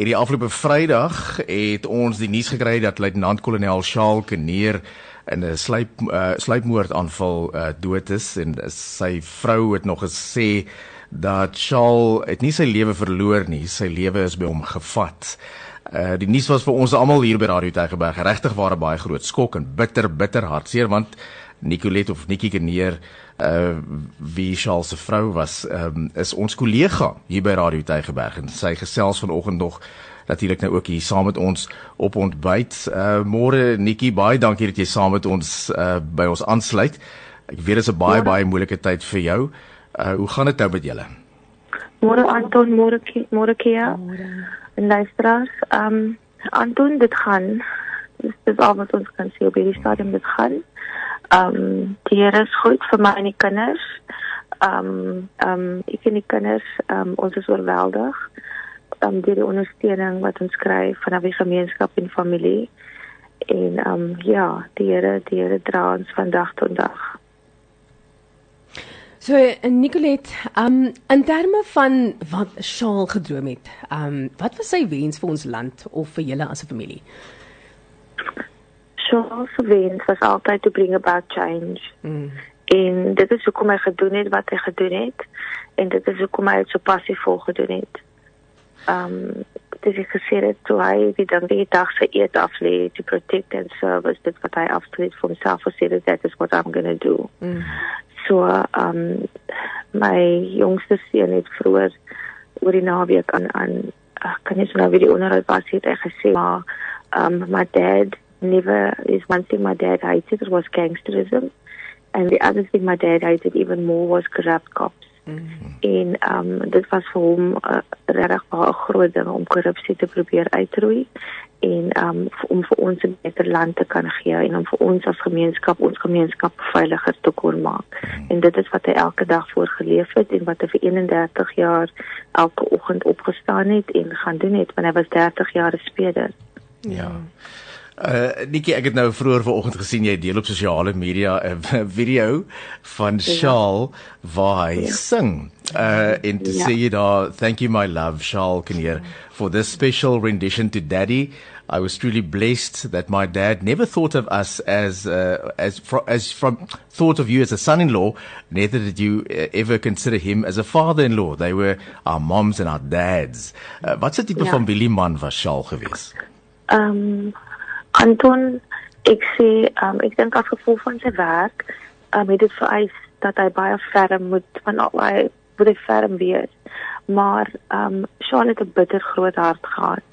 Hierdie afgelope Vrydag het ons die nuus gekry dat luitenant-kolonel Charles Keneer in 'n sluip uh, sluipmoordaanval uh, dood is en sy vrou het nog gesê dat Charles het nie sy lewe verloor nie, sy lewe is by hom gevat. Uh die nuus was vir ons almal hier by Radio Tygerberg regtig ware baie groot skok en bitter bitter hartseer want Nicolet of Nikki Keneer uh wie Charles se vrou was um, is ons kollega hier by Radio Tygerberg en sy gesels vanoggend nog natuurlik nou ook hier saam met ons op ontbyt. Uh môre Nikki, baie dankie dat jy saam met ons uh by ons aansluit. Ek weet dit is 'n baie baie moeilike tyd vir jou. Uh hoe gaan dit nou met julle? Môre Anton, môre môre Kia. En luisteraars, um Anton, dit gaan dis dis al wat ons kan sê op hierdie stadium dit gaan. Um die Here is goed vir my en die kinders. Um um ek en die kinders, um ons is oorweldig um, deur die ondersteuning wat ons kry van die gemeenskap en familie. En ehm um, ja, die Here, die Here dra ons van dag tot dag. So Nicolet, um in terme van wat Shaal gedroom het, um wat was sy wens vir ons land of vir julle as 'n familie? Shaal se wens was altyd to bring about change. Mm. En dit is hoekom hy gedoen het wat hy gedoen het en dit is hoekom hy dit so passief volgedoen het um, dis ek gesê het toe hy die dan die dag se eet af lê to protect and serve dit wat hy afspreek vir homself for said that is what I'm going to do. Mm. So um, my jongste seun het vroeër oor die naweek aan aan kan jy nou weer die onderhoud was het hy gesê maar um, my dad never is one thing my dad hated was gangsterism and the other thing my dad hated even more was corrupt cops. Mm. En ehm um, dit was vir hom uh, regtig baie 'n groot ding om korrupsie te probeer uitroei en um, om vir ons 'n beter land te kan gee en om vir ons as gemeenskap ons gemeenskap veiliger te kon maak. Mm. En dit is wat hy elke dag voorgeleef het en wat hy vir 31 jaar elke oggend opgestaan het en gaan doen het wanneer hy was 30 jaar speler. Ja. ja. Uh Nikki, ek het nou vroeër vanoggend gesien jy deel op sosiale media 'n video van ja. Shaal waar hy ja. sing. Uh en to ja. say daar thank you my love Shaal Kinnear for this special rendition to daddy. I was truly blessed that my dad never thought of us as uh, as fr as from thought of you as a son-in-law. Neither did you uh, ever consider him as a father-in-law. They were our moms and our dads. Uh, wat se tipe ja. Billy man was Shaal geweest? Um Anton, ek sê, um, ek dink as gevolg van sy werk, um, het dit vereis dat hy baie ferm moet van al hy moet hy ferm wees. Maar um Sean het 'n bitter groot hart gehad.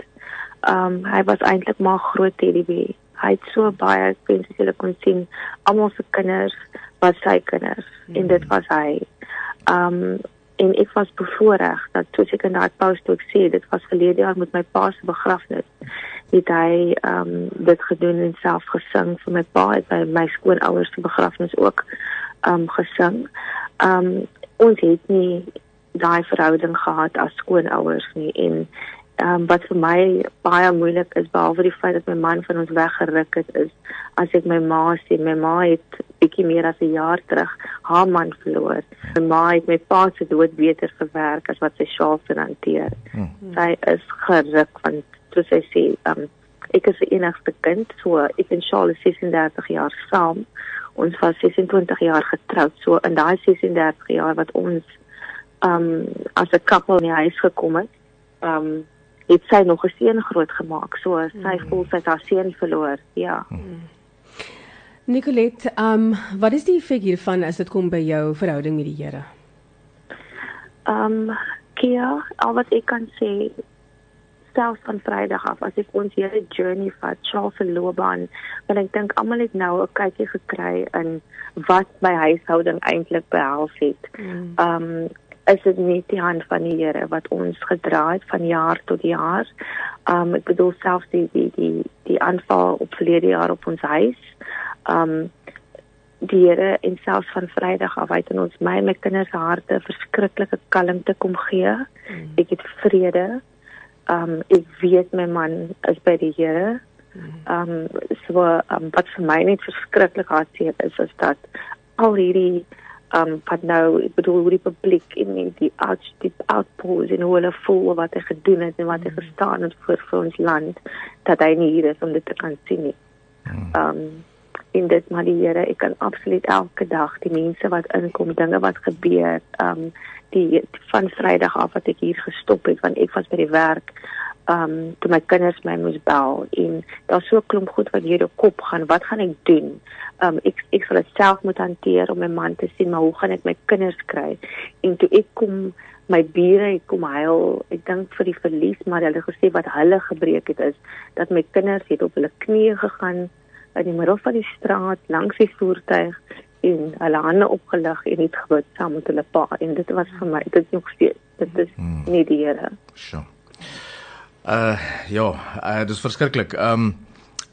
Um hy was eintlik maar groot teddybeer. Hy het so baie mense wat kon sien, almal se kinders was sy kinders mm -hmm. en dit was hy. Um en ek was bevoorreg dat toe ek in daai post ook sê dit was verlede jaar met my pa se begrafnis het hy ehm um, dit gedoen en self gesing vir my pa het by my skoonouers se begrafnis ook ehm um, gesing. Ehm um, ons het nie daai verhouding gehad as skoonouers nie en ehm um, wat vir my baie moeilik is behalwe die feit dat my man van ons weggeruk het is as ek my ma sien my ma het bietjie meer as 'n jaar terug haar man verloor. My ma het my pa se dood beter verwerk as wat sy self hanteer. Hmm. Sy is geruk want soos hy sê, um, ek is die enigste kind, so ek en Charles is 36 jaar saam. Ons was 26 jaar getroud. So in daai 36 jaar wat ons um as 'n koppel in die huis gekom het, um het sy nog 'n seun grootgemaak. So sy mm. voel sy het haar seun verloor. Ja. Mm. Nicolette, um wat is die effek hiervan as dit kom by jou verhouding met die Here? Um Kia, al wat ek kan sê selfs van Vrydag af as ek ons hele journey vat, Charles se loopbaan, want ek dink almal het nou 'n kykie gekry in wat my huishouding eintlik behels het. Mm. Um is dit nie die hand van die Here wat ons gedra het van jaar tot jaar. Um ek bedoel selfs die die die die aanval op verlede jaar op ons huis. Um die Here en selfs van Vrydag af uit in ons my my kinders harte verskriklike kalmte kom gee. Mm. Ek het vrede um ek weet my man is by die Here. Um so um wat vir my net verskriklik hartseer is is dat al hierdie um wat nou ek bedoel hoe die publiek en die die out die outpours en hoe hulle voel wat hy gedoen het en wat hy gestaan het vir vir ons land dat hy nie hier is om dit te kan sien nie. Um en dit maar die Here, ek kan absoluut elke dag die mense wat inkom, dinge wat gebeur, um die van Vrydag af wat ek hier gestop het want ek was by die werk um toe my kinders my moes bel en daar's so 'n klomp goed wat deur die kop gaan. Wat gaan ek doen? Um ek ek sal dit self moet hanteer om my man te sien, maar hoe gaan ek my kinders kry? En toe ek kom my bure ek kom huil ek dink vir die verlies maar hulle gesê wat hulle gebreek het is dat my kinders het op hulle knieë gegaan in die middel van die straat langs die voertuig en hulle hande opgelig en het gebid saam met hulle pa en dit was vir my dit is nog steeds dit is hmm. nie die Here. Sjoe. Uh ja, uh, dis verskriklik. Ehm um,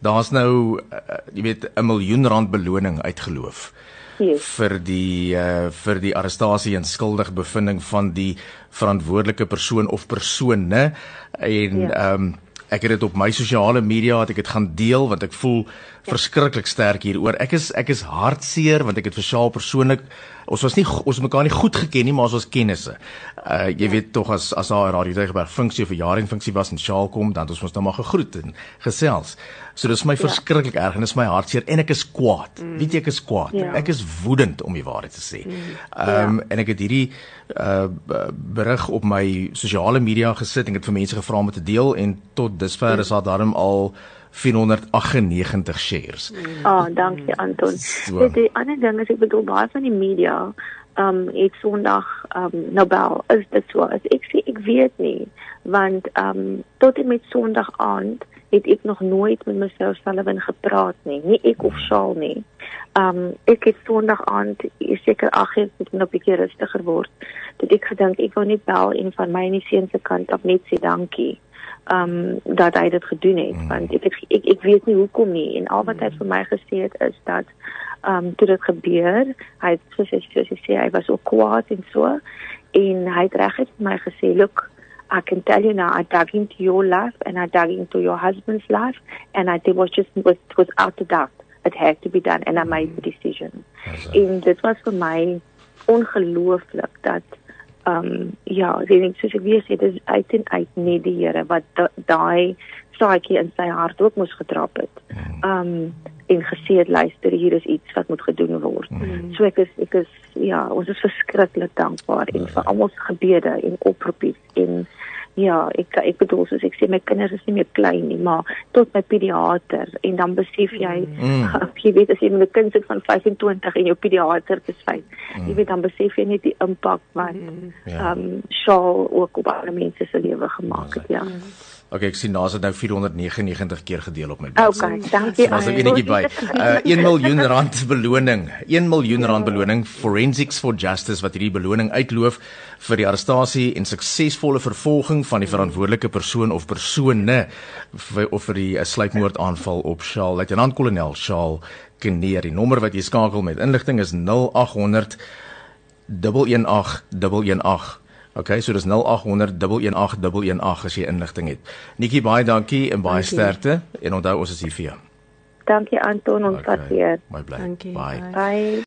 daar's nou uh, jy weet 'n miljoen rand beloning uitgeloof. Yes. vir die uh, vir die arrestasie en skuldig bevinding van die verantwoordelike persoon of persone en ehm ja. um, ek het dit op my sosiale media het ek dit gaan deel want ek voel. Verskriklik sterk hieroor. Ek is ek is hartseer want ek het vir Shaal persoonlik ons was nie ons mekaar nie goed geken nie, maar ons was kennisse. Uh jy ja. weet tog as as haar Radio Tygerberg funksie of 'n jaar in funksie was en Shaal kom, dan het ons nou maar gegroet en gesels. So dis my ja. verskriklik erg en dis my hartseer en ek is kwaad. Mm. Weet jy ek is kwaad. Ja. Ek is woedend om die waarheid te sê. Mm. Ehm um, ja. en ek het hierdie uh berig op my sosiale media gesit en ek het vir mense gevra om dit te deel en tot dusver is daar darm al 498 shares. Ah, oh, dankie Anton. So. Die ander ding is ek bedoel baie van die media um het Sondag um Nobel is dit so as ek sê ek weet nie want um tot en met Sondag aand het ek nog nooit met mevrou Sullivan gepraat nie, nie ek of Shaal nie. Um ek het Sondag aand seker ag ek het nog 'n bietjie rustiger word. Dit ek gedink ek wou net bel en van my en die seun se kant af net sê dankie um dat hy dit gedoen het. Mm. want ek, ek ek weet nie hoekom nie. En al wat hy vir my gesê het is dat um toe dit gebeur hy het soos hy soos hy sê hy was ook kwaad en so. En hy het reg vir my gesê look I can tell you now I dug into your life and I dug into your husband's life and I did was just was was out of doubt. It had to be done and I made the decision. En dit was vir my ongelooflik dat ehm um, ja, ek soos ek weer sê dis uit en uit net die Here wat daai saadjie in sy hart ook moes getrap het. Mm. Ehm um, en gesê het luister hier is iets wat moet gedoen word. Mm. So ek is ek is ja, ons is verskriklik dankbaar en vir almal se gebede en oproepies en Ja, ek ek bedoel soos ek sê my kinders is nie meer klein nie, maar tot my pediater en dan besef jy, mm. jy weet as jy met 'n kind sit van 25 en jou pediater is fyn. Mm. Jy weet dan besef jy net die impak wat mm. ehm mm. um, Shaal ook op ander mense se lewe gemaak het, ja. Mm. Okay, ek sien daar's dit nou 499 keer gedeel op my bladsy. Okay, dankie. Daar's 'n enetjie by. Uh 1 miljoen rand beloning. 1 miljoen rand beloning Forensics for Justice wat hierdie beloning uitloof vir die arrestasie en suksesvolle vervolging van die verantwoordelike persoon of persone vir of vir die uh, sluipmoordaanval op Shaal. Luitenant Kolonel Shaal Kneer. Die nommer wat jy skakel met inligting is 0800 118 118 Okay, so dis 0800 118 as jy inligting het. Nikki, baie dankie en baie dankie. sterkte en onthou ons is hier vir jou. Dankie Anton, ons okay. vat weer. Baie bly. Dankie. Bye. Bye.